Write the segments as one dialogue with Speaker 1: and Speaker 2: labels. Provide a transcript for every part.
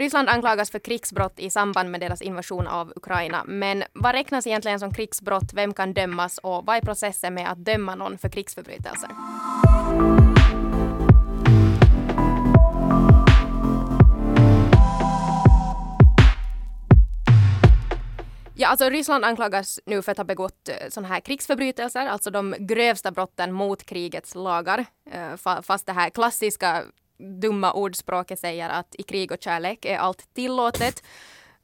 Speaker 1: Ryssland anklagas för krigsbrott i samband med deras invasion av Ukraina. Men vad räknas egentligen som krigsbrott? Vem kan dömas och vad är processen med att döma någon för krigsförbrytelser? Ja, alltså Ryssland anklagas nu för att ha begått eh, sådana här krigsförbrytelser, alltså de grövsta brotten mot krigets lagar. Eh, fast det här klassiska dumma ordspråket säger att i krig och kärlek är allt tillåtet.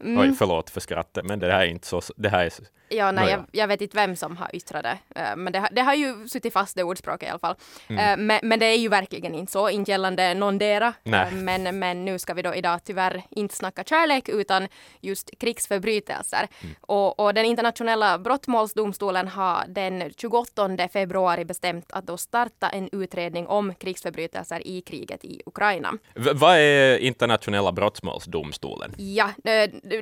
Speaker 2: Mm. Oj, förlåt för skrattet, men det här är inte så, det här är
Speaker 1: Ja, nej, jag, jag, vet inte vem som har yttrat det. Uh, men det, det, har ju suttit fast det ordspråket i alla fall. Mm. Uh, men, men, det är ju verkligen inte så, inte gällande någondera. Uh, men, men nu ska vi då idag tyvärr inte snacka kärlek utan just krigsförbrytelser. Mm. Och, och, den internationella brottmålsdomstolen har den 28 februari bestämt att då starta en utredning om krigsförbrytelser i kriget i Ukraina.
Speaker 2: V vad är internationella brottmålsdomstolen?
Speaker 1: Ja,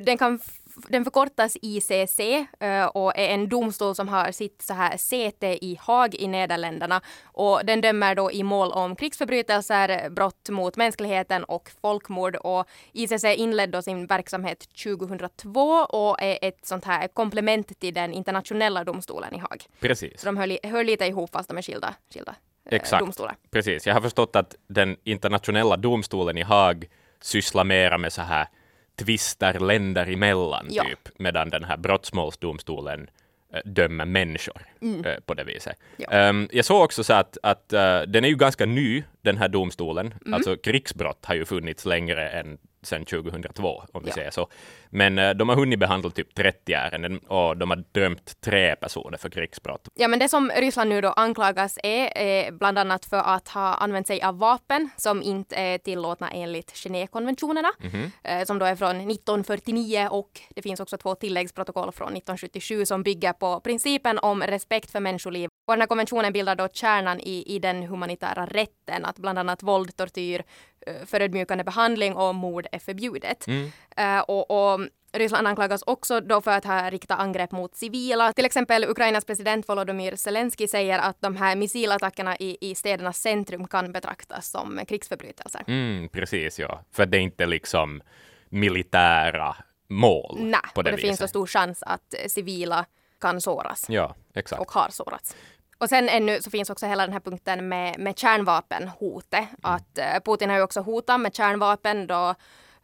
Speaker 1: den kan den förkortas ICC eh, och är en domstol som har sitt så här säte i Haag i Nederländerna. Och den dömer då i mål om krigsförbrytelser, brott mot mänskligheten och folkmord. Och ICC inledde sin verksamhet 2002 och är ett sånt här komplement till den internationella domstolen i Haag.
Speaker 2: Precis.
Speaker 1: Så de hör, hör lite ihop fast de är skilda, skilda eh, Exakt. domstolar.
Speaker 2: Precis. Jag har förstått att den internationella domstolen i Haag sysslar mera med så här tvister länder emellan, ja. typ, medan den här brottsmålsdomstolen äh, dömer människor mm. äh, på det viset. Ja. Um, jag såg också så att, att uh, den är ju ganska ny, den här domstolen. Mm. Alltså krigsbrott har ju funnits längre än sedan 2002, om vi ja. säger så. Men uh, de har hunnit behandla typ 30 ärenden och de har dömt tre personer för krigsbrott.
Speaker 1: Ja, men det som Ryssland nu då anklagas är, är bland annat för att ha använt sig av vapen som inte är tillåtna enligt Genèvekonventionerna, mm -hmm. uh, som då är från 1949 och det finns också två tilläggsprotokoll från 1977 som bygger på principen om respekt för människoliv. Och den här konventionen bildar då kärnan i, i den humanitära rätten, att bland annat våld, tortyr, Eh, förödmjukande behandling och mord är förbjudet. Mm. Uh, och, och Ryssland anklagas också då för att ha riktat angrepp mot civila. Till exempel Ukrainas president Volodymyr Zelensky säger att de här missilattackerna i, i städernas centrum kan betraktas som krigsförbrytelser.
Speaker 2: Mm, precis, ja. För det är inte liksom militära mål.
Speaker 1: Nej,
Speaker 2: på det,
Speaker 1: och det
Speaker 2: viset.
Speaker 1: finns så stor chans att civila kan såras.
Speaker 2: Ja, exakt.
Speaker 1: Och har sårats. Och sen ännu så finns också hela den här punkten med, med kärnvapenhotet. Mm. Att uh, Putin har ju också hotat med kärnvapen då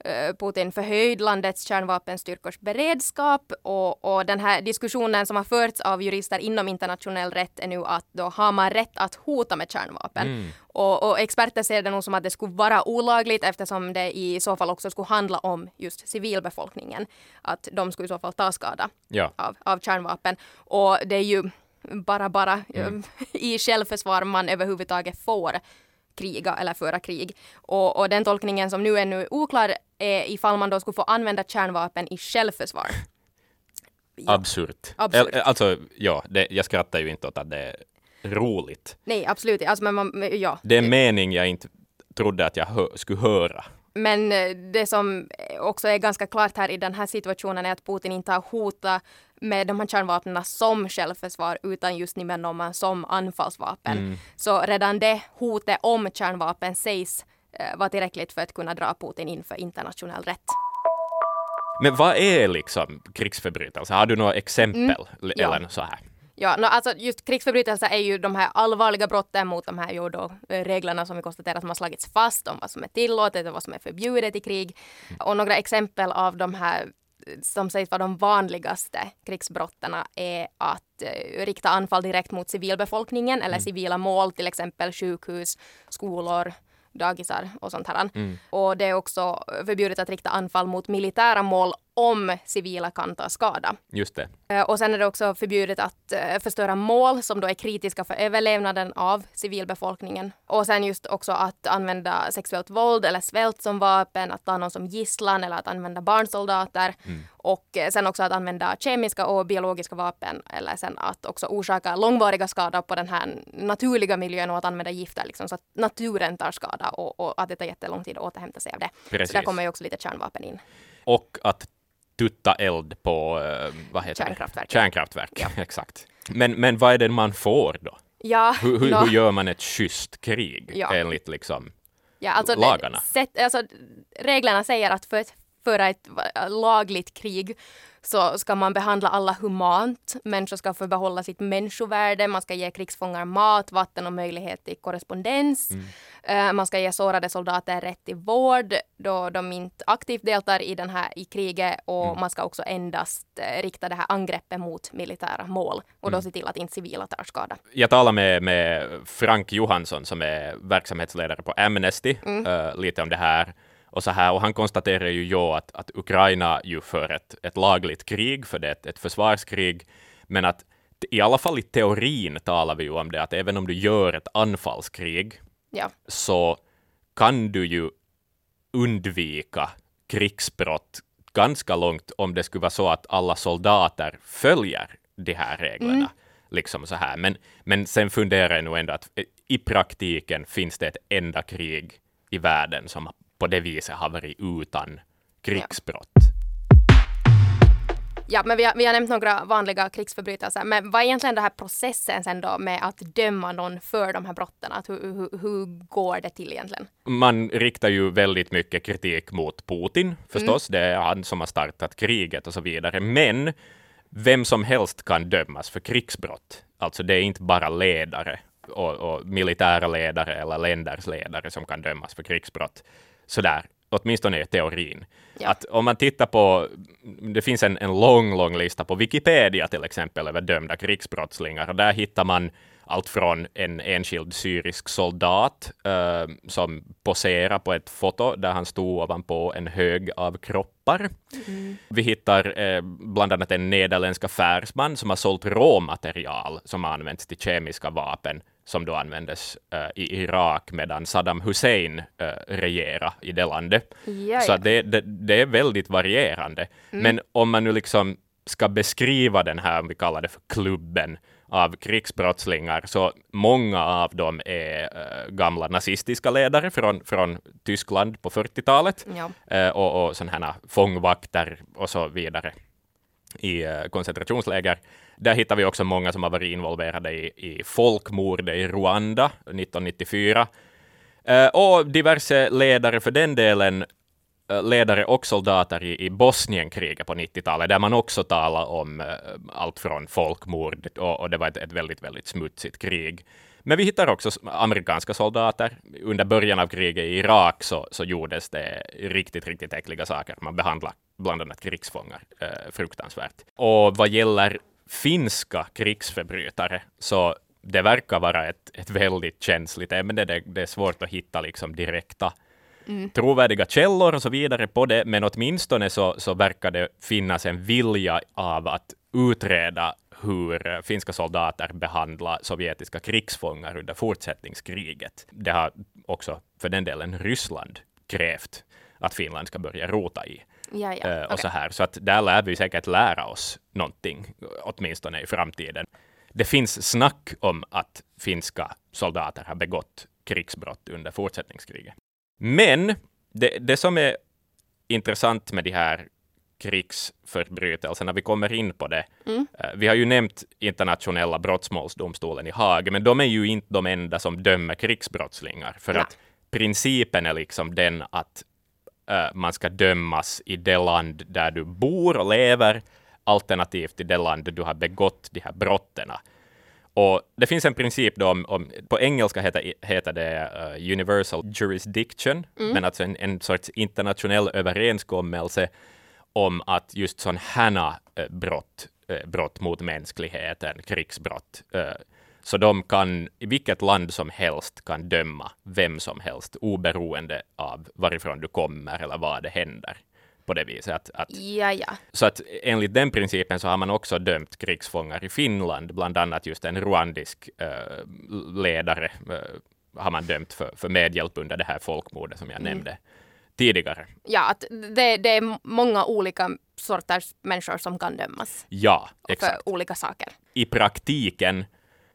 Speaker 1: uh, Putin förhöjd landets kärnvapenstyrkors beredskap och, och den här diskussionen som har förts av jurister inom internationell rätt är nu att då har man rätt att hota med kärnvapen. Mm. Och, och, experter ser det nog som att det skulle vara olagligt eftersom det i så fall också skulle handla om just civilbefolkningen. Att de skulle i så fall ta skada ja. av, av kärnvapen. Och det är ju bara bara mm. i självförsvar man överhuvudtaget får kriga eller föra krig. Och, och den tolkningen som nu är oklar är ifall man då skulle få använda kärnvapen i självförsvar.
Speaker 2: Ja. Absurt. Absurt. Alltså, ja, det, jag skrattar ju inte åt att det är roligt.
Speaker 1: Nej, absolut alltså, men man, ja.
Speaker 2: Det är en mening jag inte trodde att jag hö skulle höra.
Speaker 1: Men eh, det som också är ganska klart här i den här situationen är att Putin inte har hotat med de här kärnvapnen som självförsvar utan just Nimenoman som anfallsvapen. Mm. Så redan det hotet om kärnvapen sägs eh, vara tillräckligt för att kunna dra Putin inför internationell rätt.
Speaker 2: Men vad är liksom krigsförbrytelser? Har du några exempel? Mm. Eller ja. så här?
Speaker 1: Ja, no, alltså just krigsförbrytelser är ju de här allvarliga brotten mot de här då, eh, reglerna som vi konstaterar som har slagits fast om vad som är tillåtet och vad som är förbjudet i krig. Och några exempel av de här som sägs vara de vanligaste krigsbrotten är att eh, rikta anfall direkt mot civilbefolkningen eller mm. civila mål, till exempel sjukhus, skolor, dagisar och sånt här. Mm. Och det är också förbjudet att rikta anfall mot militära mål om civila kan ta skada.
Speaker 2: Just det.
Speaker 1: Eh, och sen är det också förbjudet att eh, förstöra mål som då är kritiska för överlevnaden av civilbefolkningen. Och sen just också att använda sexuellt våld eller svält som vapen, att ta någon som gisslan eller att använda barnsoldater. Mm. Och eh, sen också att använda kemiska och biologiska vapen eller sen att också orsaka långvariga skador på den här naturliga miljön och att använda gifter liksom, så att naturen tar skada och, och att det tar jättelång tid att återhämta sig av det. Precis. Så där kommer ju också lite kärnvapen in.
Speaker 2: Och att tutta eld på eh, vad heter
Speaker 1: kärnkraftverk.
Speaker 2: Det? Kärnkraftverk, ja. exakt. Men, men vad är det man får då?
Speaker 1: Ja,
Speaker 2: hur, hur, hur gör man ett schysst krig ja. enligt liksom
Speaker 1: ja, alltså
Speaker 2: lagarna?
Speaker 1: Sätt, alltså, reglerna säger att för ett föra ett lagligt krig så ska man behandla alla humant. Människor ska få behålla sitt människovärde. Man ska ge krigsfångar mat, vatten och möjlighet till korrespondens. Mm. Uh, man ska ge sårade soldater rätt till vård då de inte aktivt deltar i, den här, i kriget och mm. man ska också endast uh, rikta det här angreppet mot militära mål och då mm. se till att inte civila tar skada.
Speaker 2: Jag talade med, med Frank Johansson som är verksamhetsledare på Amnesty uh, lite om det här och så här. Och han konstaterar ju jo att, att Ukraina ju för ett, ett lagligt krig, för det är ett, ett försvarskrig, men att i alla fall i teorin talar vi ju om det, att även om du gör ett anfallskrig, ja. så kan du ju undvika krigsbrott ganska långt om det skulle vara så att alla soldater följer de här reglerna. Mm. Liksom så här. Men, men sen funderar jag nog ändå att i praktiken finns det ett enda krig i världen som på det viset har varit utan krigsbrott.
Speaker 1: Ja, men vi har, vi har nämnt några vanliga krigsförbrytelser. Men vad är egentligen den här processen sen då med att döma någon för de här brotten? Att hur, hur, hur går det till egentligen?
Speaker 2: Man riktar ju väldigt mycket kritik mot Putin förstås. Mm. Det är han som har startat kriget och så vidare. Men vem som helst kan dömas för krigsbrott. Alltså det är inte bara ledare och, och militära ledare eller länders ledare som kan dömas för krigsbrott sådär, åtminstone i teorin. Ja. Att om man tittar på, det finns en, en lång, lång lista på Wikipedia till exempel över dömda krigsbrottslingar och där hittar man allt från en enskild syrisk soldat uh, som poserar på ett foto där han stod ovanpå en hög av kroppar. Mm. Vi hittar uh, bland annat en nederländsk affärsman som har sålt råmaterial som används till kemiska vapen som då användes uh, i Irak medan Saddam Hussein uh, regerade i det landet. Jaja. Så det, det, det, är väldigt varierande. Mm. Men om man nu liksom ska beskriva den här, om vi kallar det för klubben, av krigsbrottslingar, så många av dem är uh, gamla nazistiska ledare från, från Tyskland på 40-talet ja. uh, och, och sådana här fångvakter och så vidare i koncentrationsläger. Där hittar vi också många som har varit involverade i, i folkmordet i Rwanda 1994. Uh, eh, och diverse ledare för den delen, uh, ledare och soldater i, i Bosnienkriget på 90-talet, där man också talar om uh, allt från folkmord, och, och det var ett, ett, väldigt, väldigt smutsigt krig. Men vi hittar också amerikanska soldater. Under början av kriget i Irak så, så gjordes det riktigt, riktigt äckliga saker. Man behandlade bland annat krigsfångar eh, fruktansvärt. Och vad gäller finska krigsförbrytare, så det verkar vara ett, ett väldigt känsligt ämne. Det, det är svårt att hitta liksom direkta mm. trovärdiga källor och så vidare på det, men åtminstone så, så verkar det finnas en vilja av att utreda hur finska soldater behandlar sovjetiska krigsfångar under fortsättningskriget. Det har också för den delen Ryssland krävt att Finland ska börja rota i.
Speaker 1: Ja, ja.
Speaker 2: Uh, och okay. så här. Så att där lär vi säkert lära oss någonting, åtminstone i framtiden. Det finns snack om att finska soldater har begått krigsbrott under fortsättningskriget. Men det, det som är intressant med de här krigsförbrytelserna, vi kommer in på det. Mm. Uh, vi har ju nämnt internationella brottmålsdomstolen i Haag, men de är ju inte de enda som dömer krigsbrottslingar, för ja. att principen är liksom den att man ska dömas i det land där du bor och lever, alternativt i det land där du har begått de här brotten. Och det finns en princip då om, om på engelska heter, heter det uh, universal jurisdiction, mm. men alltså en, en sorts internationell överenskommelse om att just sådana här uh, brott, uh, brott mot mänskligheten, krigsbrott, så de kan i vilket land som helst kan döma vem som helst oberoende av varifrån du kommer eller vad det händer på det viset. Att, att,
Speaker 1: ja, ja.
Speaker 2: Så att enligt den principen så har man också dömt krigsfångar i Finland, bland annat just en rwandisk äh, ledare äh, har man dömt för, för medhjälp under det här folkmordet som jag mm. nämnde tidigare.
Speaker 1: Ja, att det, det, är många olika sorters människor som kan dömas.
Speaker 2: Ja, exakt.
Speaker 1: För olika saker.
Speaker 2: I praktiken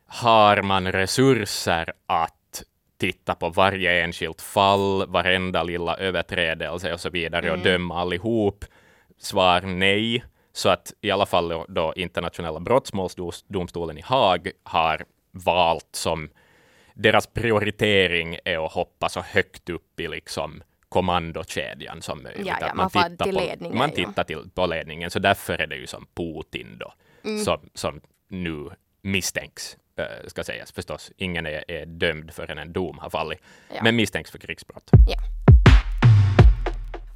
Speaker 2: har man resurser att titta på varje enskilt fall, varenda lilla överträdelse och så vidare mm. och döma allihop? Svar nej. Så att i alla fall då internationella brottmålsdomstolen i Haag har valt som deras prioritering är att hoppa så högt upp i liksom kommandokedjan som möjligt.
Speaker 1: Ja, ja,
Speaker 2: att
Speaker 1: man far
Speaker 2: tittar
Speaker 1: till
Speaker 2: på,
Speaker 1: ledningen,
Speaker 2: Man tittar till, på ledningen, så därför är det ju som Putin då,
Speaker 1: Mm.
Speaker 2: som, som nu misstänks, eh, ska sägas förstås. Ingen är, är dömd förrän en dom har fallit,
Speaker 1: Ja.
Speaker 2: men misstänks för krigsbrott.
Speaker 1: Ja.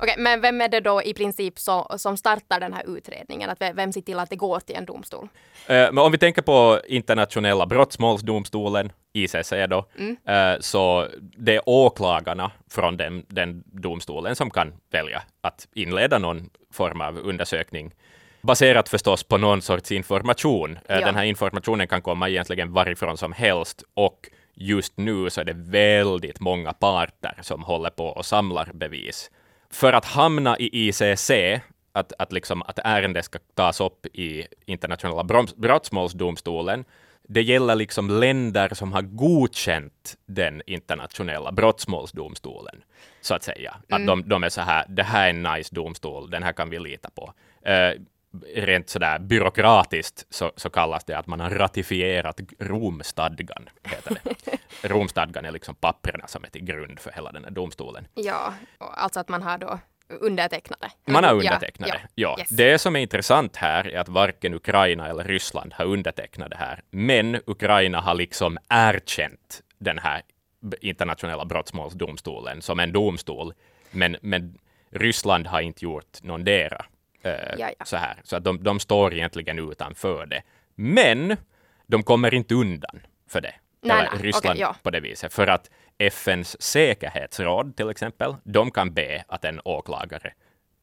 Speaker 1: Okej, men vem är det då i princip så, som startar den här utredningen? Att ve- vem ser till att det går till en domstol?
Speaker 2: Eh, Men om vi tänker på internationella brottmålsdomstolen, ICC då,
Speaker 1: Mm.
Speaker 2: eh, så det är åklagarna från den, den domstolen som kan välja att inleda någon form av undersökning baserat förstås på någon sorts information. Eh,
Speaker 1: Ja.
Speaker 2: Den här informationen kan komma egentligen varifrån som helst och just nu så är det väldigt många parter som håller på och samlar bevis. För att hamna i ICC, att, att, liksom, att ärendet ska tas upp i internationella brottmålsdomstolen, det gäller liksom länder som har godkänt den internationella brottmålsdomstolen, så att säga. Att de, de är så här, det här är en nice domstol, den här kan vi lita på. Eh, rent sådär byråkratiskt så, så kallas det att man har ratifierat Romstadgan, heter det. Romstadgan är liksom papperna som är till grund för hela den här domstolen.
Speaker 1: Ja, och alltså att man har då undertecknat det.
Speaker 2: Man har
Speaker 1: Ja,
Speaker 2: undertecknat
Speaker 1: ja,
Speaker 2: det. Ja.
Speaker 1: yes.
Speaker 2: Det som är intressant här är att varken Ukraina eller Ryssland har undertecknat det här. Men Ukraina har liksom erkänt den här internationella brottmålsdomstolen som en domstol. Men, men Ryssland har inte gjort någondera. Eh. Så, här. så att de, de står egentligen utanför det. Men de kommer inte undan för det.
Speaker 1: Nej,
Speaker 2: Eller
Speaker 1: nej,
Speaker 2: Ryssland
Speaker 1: okej, ja.
Speaker 2: på det viset. För att FNs säkerhetsråd till exempel, de kan be att en åklagare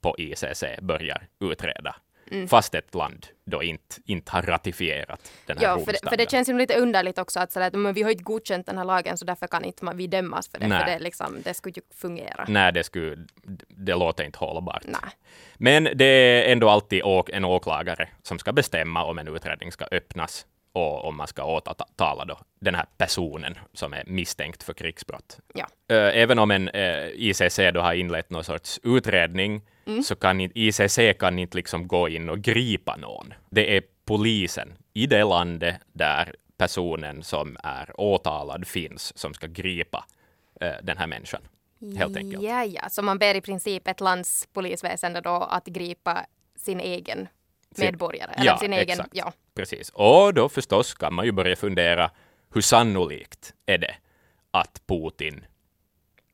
Speaker 2: på ICC börjar utreda.
Speaker 1: Mm.
Speaker 2: Fast ett land då inte, inte har ratifierat den här
Speaker 1: Ja, för det, för det känns ju lite underligt också att, sådär, att men vi har inte godkänt den här lagen så därför kan inte vi dömas för det.
Speaker 2: Nej.
Speaker 1: För det, liksom, det skulle ju fungera.
Speaker 2: Nej, det, skulle, det låter inte hållbart.
Speaker 1: Nej.
Speaker 2: Men det är ändå alltid å- en åklagare som ska bestämma om en utredning ska öppnas och om man ska åtala då den här personen som är misstänkt för krigsbrott.
Speaker 1: Ja.
Speaker 2: Även om en eh, ICC då har inlett någon sorts utredning så kan inte, ICC kan inte liksom gå in och gripa någon. Det är polisen i det landet där personen som är åtalad finns som ska gripa eh, den här människan. Helt enkelt.
Speaker 1: Ja, ja, så man ber i princip ett lands polisväsende då att gripa sin egen
Speaker 2: Sin-
Speaker 1: medborgare. Eller
Speaker 2: Ja,
Speaker 1: sin egen,
Speaker 2: exakt.
Speaker 1: ja.
Speaker 2: Precis. Och då förstås kan man ju börja fundera hur sannolikt är det att Putin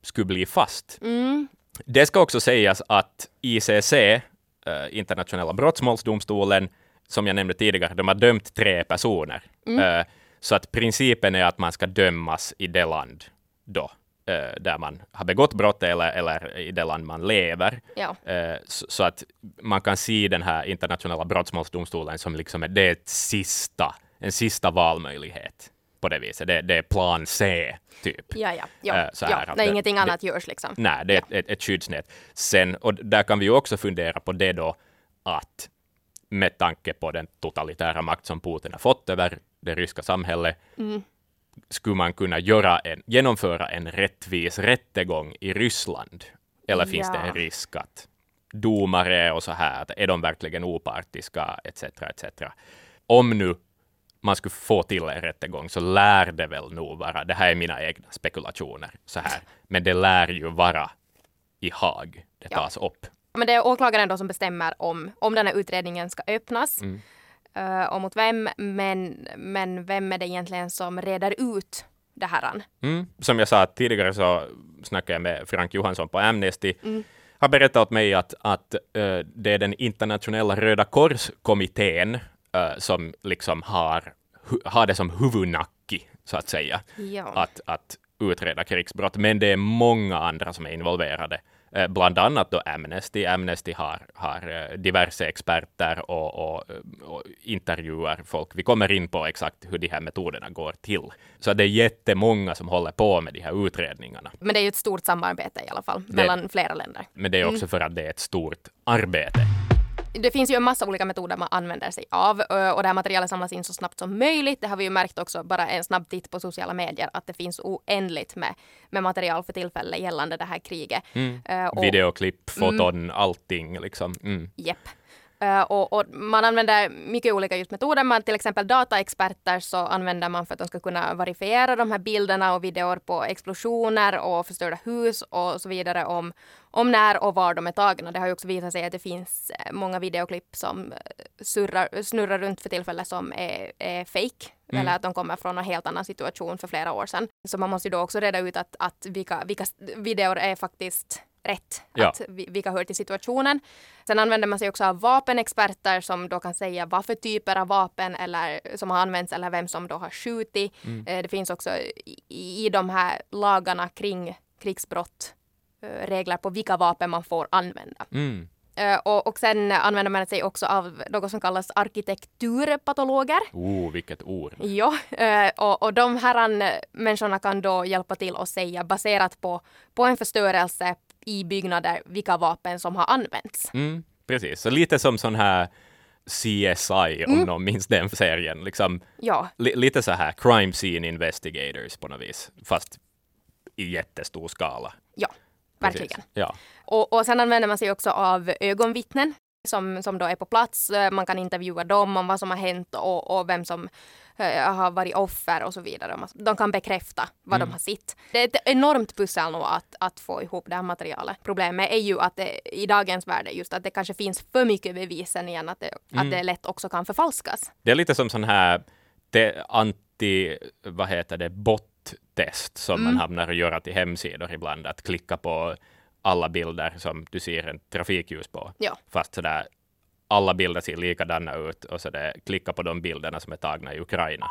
Speaker 2: skulle bli fast?
Speaker 1: Mm.
Speaker 2: Det ska också sägas att ICC, eh, internationella brottmålsdomstolen, som jag nämnde tidigare, de har dömt tre personer.
Speaker 1: Mm.
Speaker 2: Eh, så att principen är att man ska dömas i det land då, eh, där man har begått brott eller, eller i det land man lever.
Speaker 1: Ja.
Speaker 2: Så, att man kan se den här internationella brottmålsdomstolen som liksom är- det är ett sista, en sista valmöjlighet på det viset. Det, det är plan C, typ.
Speaker 1: Ja, ja, ja.
Speaker 2: Eh, så här,
Speaker 1: ja när
Speaker 2: det-
Speaker 1: ingenting
Speaker 2: det-
Speaker 1: annat görs liksom.
Speaker 2: Nej, det är ett, ett, ett skyddsnät. Sen, och där kan vi ju också fundera på det då att med tanke på den totalitära makt som Putin har fått över det ryska samhället,
Speaker 1: Mm.
Speaker 2: skulle man kunna göra en, genomföra en rättvis rättegång i Ryssland? Eller finns det
Speaker 1: Ja.
Speaker 2: en risk att domare och så här, att är de verkligen opartiska, etc. etc. Om nu man skulle få till en rättegång så lär det väl nog vara, det här är mina egna spekulationer, så här, men det lär ju vara i Haag det
Speaker 1: Ja.
Speaker 2: tas upp.
Speaker 1: Men det är åklagaren då som bestämmer om, om den här utredningen ska öppnas.
Speaker 2: Mm.
Speaker 1: eh, och mot vem, men, men vem är det egentligen som reder ut det här?
Speaker 2: Mm. Som jag sa tidigare så snackade jag med Frank Johansson på Amnesty.
Speaker 1: Mm.
Speaker 2: har berättat åt mig att, att eh, det är den internationella Röda korskommittén eh, som liksom har, hu, har det som huvudnacki, så att säga,
Speaker 1: Ja.
Speaker 2: att, att utreda krigsbrott. Men det är många andra som är involverade. Eh, bland annat då Amnesty. Amnesty har, har eh, diverse experter och, och, och intervjuar folk. Vi kommer in på exakt hur de här metoderna går till. Så det är jättemånga som håller på med de här utredningarna.
Speaker 1: Men det är ju ett stort samarbete i alla fall
Speaker 2: Det-
Speaker 1: mellan flera länder.
Speaker 2: Men det är också för att det är ett stort arbete.
Speaker 1: Det finns ju en massa olika metoder man använder sig av och det här materialet samlas in så snabbt som möjligt. Det har vi ju märkt också bara en snabb titt på sociala medier att det finns oändligt med, med material för tillfället gällande det här kriget. Ö, och-
Speaker 2: Videoklipp, foton, allting liksom. Mm.
Speaker 1: Jepp. Uh, och, och, man använder mycket olika just metoder. Man, till exempel dataexperter så använder man för att de ska kunna verifiera de här bilderna och videor på explosioner och förstörda hus och så vidare om, om när och var de är tagna. Det har ju också visat sig att det finns eh, många videoklipp som eh, surrar, snurrar runt för tillfället som är, är fake. Mm. Eller att de kommer från en helt annan situation för flera år sedan. Så man måste ju då också reda ut att, att vilka, vilka videor är faktiskt rätt, ja. att vilka hör till situationen. Sen använder man sig också av vapenexperter som då kan säga vad för typer av vapen eller, som har använts eller vem som då har skjutit. Mm. Eh, det finns också i, i de här lagarna kring krigsbrott eh, regler på vilka vapen man får använda. Mm. Uh, och, och sen använder man sig också av något som kallas arkitekturpatologer.
Speaker 2: Oh, vilket ord!
Speaker 1: Ja, och, och de här människorna kan då hjälpa till att säga baserat på, på en förstörelse i byggnader vilka vapen som har använts.
Speaker 2: Mm, precis, så lite som sån här CSI, om mm. någon minns den serien. Liksom,
Speaker 1: ja.
Speaker 2: li lite så här crime scene investigators på något vis, fast i jättestor skala.
Speaker 1: Ja, verkligen. Ja. Och, och sen använder man sig också av ögonvittnen som, som då är på plats. Man kan intervjua dem om vad som har hänt och, och vem som uh, har varit offer och så vidare. De kan bekräfta vad mm. de har sett. Det är ett enormt pussel nog att, att få ihop det här materialet. Problemet är ju att det i dagens värld just att det kanske finns för mycket bevis igen att det, mm. att det lätt också kan förfalskas.
Speaker 2: Det är lite som sån här det anti, vad heter det, bot-test som mm. man hamnar att göra till hemsidor ibland. Att klicka på alla bilder som du ser en trafikljus på.
Speaker 1: Ja.
Speaker 2: Fast sådär alla bilder ser likadana ut och så det klicka på de bilderna som är tagna i Ukraina.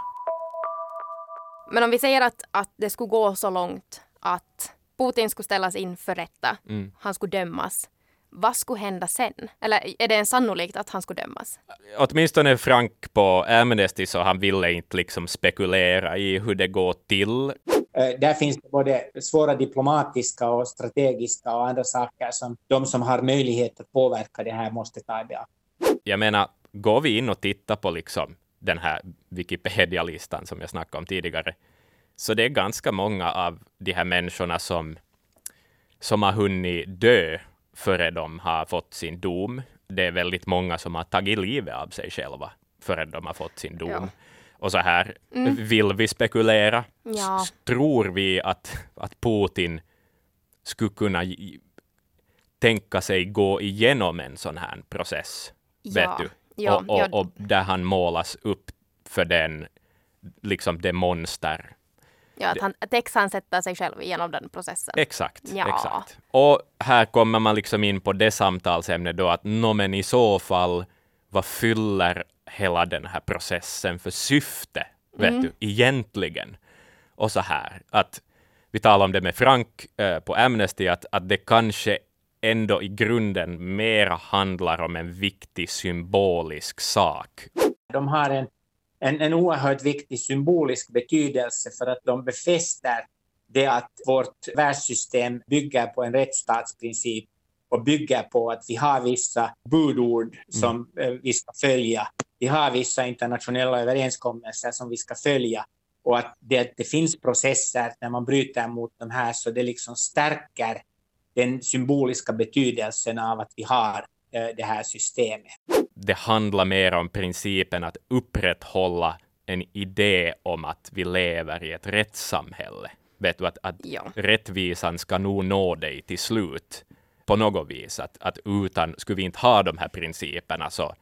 Speaker 1: Men om vi säger att, att det skulle gå så långt att Putin skulle ställas inför rätta, mm. han skulle dömas. Vad skulle hända sen? Eller är det en sannolikt att han skulle dömas?
Speaker 2: Åtminstone Frank på Amnesty så han ville inte liksom spekulera i hur det går till.
Speaker 3: Eh, där finns det både svåra diplomatiska och strategiska och andra saker som de som har möjlighet att påverka det här måste ta i beaktande
Speaker 2: jag menar, går vi in och tittar på liksom den här Wikipedia-listan som jag snackade om tidigare, så det är ganska många av de här människorna som, som har hunnit dö före de har fått sin dom. Det är väldigt många som har tagit livet av sig själva före de har fått sin dom. Ja. Och så här, mm. vill vi spekulera?
Speaker 1: Ja.
Speaker 2: Tror vi att, att Putin skulle kunna tänka sig gå igenom en sån här process vet du? Ja, och, och, och, där han målas upp för den, liksom det monster.
Speaker 1: Ja, att han, Tex han sätter sig själv genom den processen.
Speaker 2: Exakt, ja. exakt. Och här kommer man liksom in på det samtalsämnet då att no, men i så fall, vad fyller hela den här processen för syfte, vet mm. du, egentligen? Och så här, att vi talar om det med Frank äh, på Amnesty, att, att det kanske ändå i grunden mera handlar om en viktig symbolisk sak.
Speaker 3: De har en, en, en oerhört viktig symbolisk betydelse för att de befäster det att vårt världssystem bygger på en rättsstatsprincip och bygger på att vi har vissa budord som mm. vi ska följa. Vi har vissa internationella överenskommelser som vi ska följa och att det, det finns processer när man bryter mot de här så det liksom stärker den symboliska betydelsen av att vi har eh, det här systemet.
Speaker 2: Det handlar mer om principen att upprätthålla en idé om att vi lever i ett rättssamhälle. Vet du att, att ja. rättvisan ska nog nå dig till slut på något vis. Att, att utan, skulle vi inte ha de här principerna så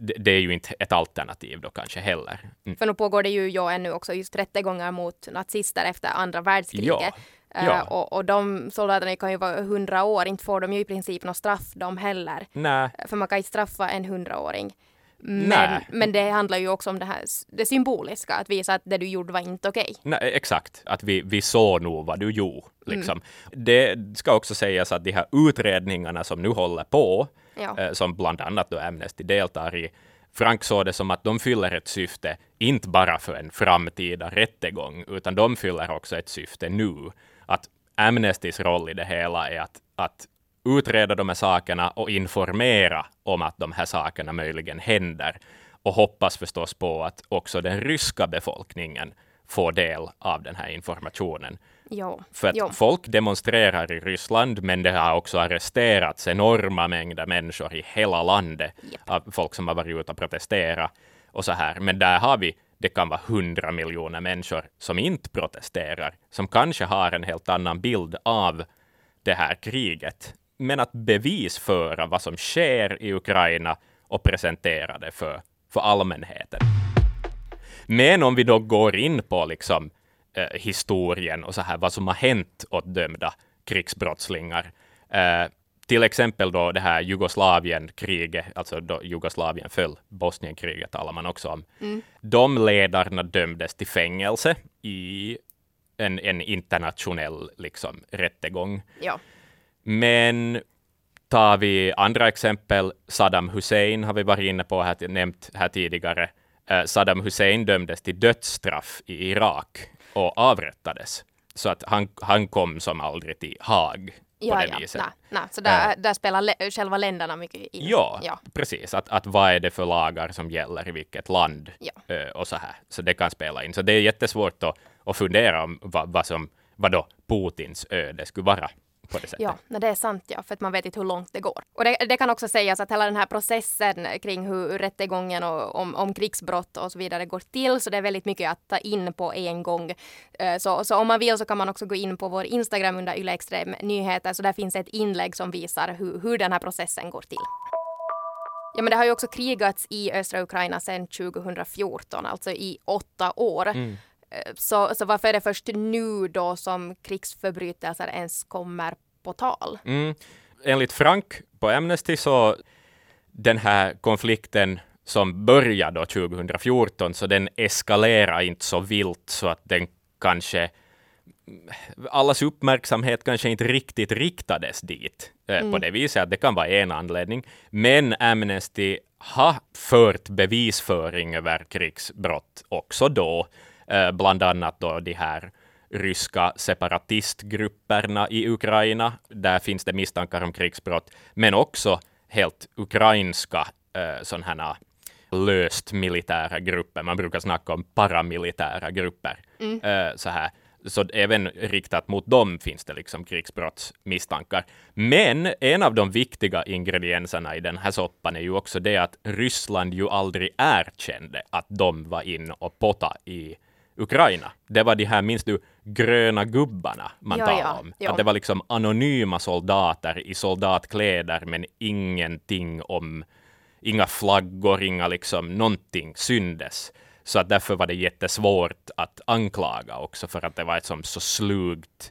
Speaker 2: det, det är ju inte ett alternativ då kanske heller.
Speaker 1: Mm. För nu pågår det ju ja, ännu också just rättegångar mot nazister efter andra världskriget. Ja. Ja. Uh, och, och de soldaterna kan ju vara hundra år, inte får de ju i princip något straff de heller.
Speaker 2: Nej.
Speaker 1: För man kan inte straffa en hundraåring. Men, men det handlar ju också om det här det symboliska, att visa att det du gjorde var inte okej.
Speaker 2: Nej, exakt, att vi, vi såg nog vad du gjorde. Mm. Liksom. Mm. Det ska också sägas att de här utredningarna som nu håller på, ja. eh, som bland annat då Amnesty deltar i, Frank såg det som att de fyller ett syfte, inte bara för en framtida rättegång, utan de fyller också ett syfte nu att Amnestys roll i det hela är att, att utreda de här sakerna och informera om att de här sakerna möjligen händer. Och hoppas förstås på att också den ryska befolkningen få del av den här informationen.
Speaker 1: Jo.
Speaker 2: För att
Speaker 1: jo.
Speaker 2: folk demonstrerar i Ryssland, men det har också arresterats enorma mängder människor i hela landet
Speaker 1: Japp.
Speaker 2: av folk som har varit ute och protesterat och så här. Men där har vi, det kan vara hundra miljoner människor som inte protesterar, som kanske har en helt annan bild av det här kriget. Men att bevisföra vad som sker i Ukraina och presentera det för, för allmänheten. Men om vi då går in på liksom eh, historien och så här vad som har hänt åt dömda krigsbrottslingar. Eh, till exempel då det här Jugoslavienkriget, alltså då Jugoslavien föll, Bosnienkriget talar man också om.
Speaker 1: Mm.
Speaker 2: De ledarna dömdes till fängelse i en, en internationell liksom, rättegång.
Speaker 1: Ja.
Speaker 2: Men tar vi andra exempel, Saddam Hussein har vi varit inne på, här, nämnt här tidigare. Eh, Saddam Hussein dömdes till dödsstraff i Irak och avrättades. Så att han, han kom som aldrig till Haag på
Speaker 1: Ja,
Speaker 2: det
Speaker 1: ja.
Speaker 2: viset.
Speaker 1: Nej, nej. Så där, där spelar själva länderna mycket in.
Speaker 2: Ja,
Speaker 1: ja.
Speaker 2: precis. Att, att vad är det för lagar som gäller i vilket land
Speaker 1: Ja.
Speaker 2: eh, och så här. Så det kan spela in. Så det är jättesvårt att, att fundera om vad, vad som, vad då Putins öde skulle vara på det sättet.
Speaker 1: Ja, nej, det är sant ja, för att man vet inte hur långt det går. Och det, det kan också sägas att hela den här processen kring hur rättegången och om, om krigsbrott och så vidare går till, så det är väldigt mycket att ta in på en gång. Eh, Så, så om man vill så kan man också gå in på vår Instagram under Yle Extrem Nyheter, så där finns ett inlägg som visar hur, hur den här processen går till. Ja, men det har ju också krigats i östra Ukraina sedan 2014, alltså i åtta år.
Speaker 2: Mm.
Speaker 1: Eh, Så, så varför är det först nu då som krigsförbrytelser ens kommer på tal?
Speaker 2: Mm. Enligt Frank på Amnesty så den här konflikten som började då 2014, så den eskalerar inte så vilt så att den kanske allas uppmärksamhet kanske inte riktigt riktades dit eh, på det viset att det kan vara en anledning. Men Amnesty har fört bevisföring över krigsbrott också då, eh, bland annat då de här ryska separatistgrupperna i Ukraina. Där finns det misstankar om krigsbrott, men också helt ukrainska eh, sådana löst militära grupper. Man brukar snacka om paramilitära grupper. Eh, så, här. så även riktat mot dem finns det liksom krigsbrottsmisstankar. Men en av de viktiga ingredienserna i den här soppan är ju också det att Ryssland ju aldrig erkände att de var in och potta i Ukraina. Det var de här, minns du, gröna gubbarna man
Speaker 1: Ja,
Speaker 2: talade om?
Speaker 1: ja.
Speaker 2: Att det var liksom anonyma soldater i soldatkläder, men ingenting om, inga flaggor, inga liksom, någonting syndes. Så att därför var det jättesvårt att anklaga också, för att det var ett som så slugt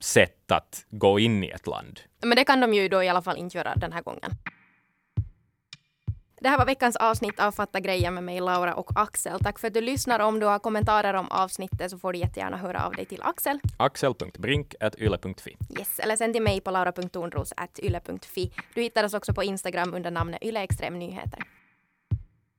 Speaker 2: sätt att gå in i ett land.
Speaker 1: Men det kan de ju då i alla fall inte göra den här gången. Det här var veckans avsnitt av Fatta grejer med mig, Laura och Axel. Tack för att du lyssnar. Om du har kommentarer om avsnittet så får du jättegärna höra av dig till Axel.
Speaker 2: axel.brink.yle.fi.
Speaker 1: Yes, eller sen till mig på laura.tornros.yle.fi. Du hittar oss också på Instagram under namnet Yle Extrem Nyheter.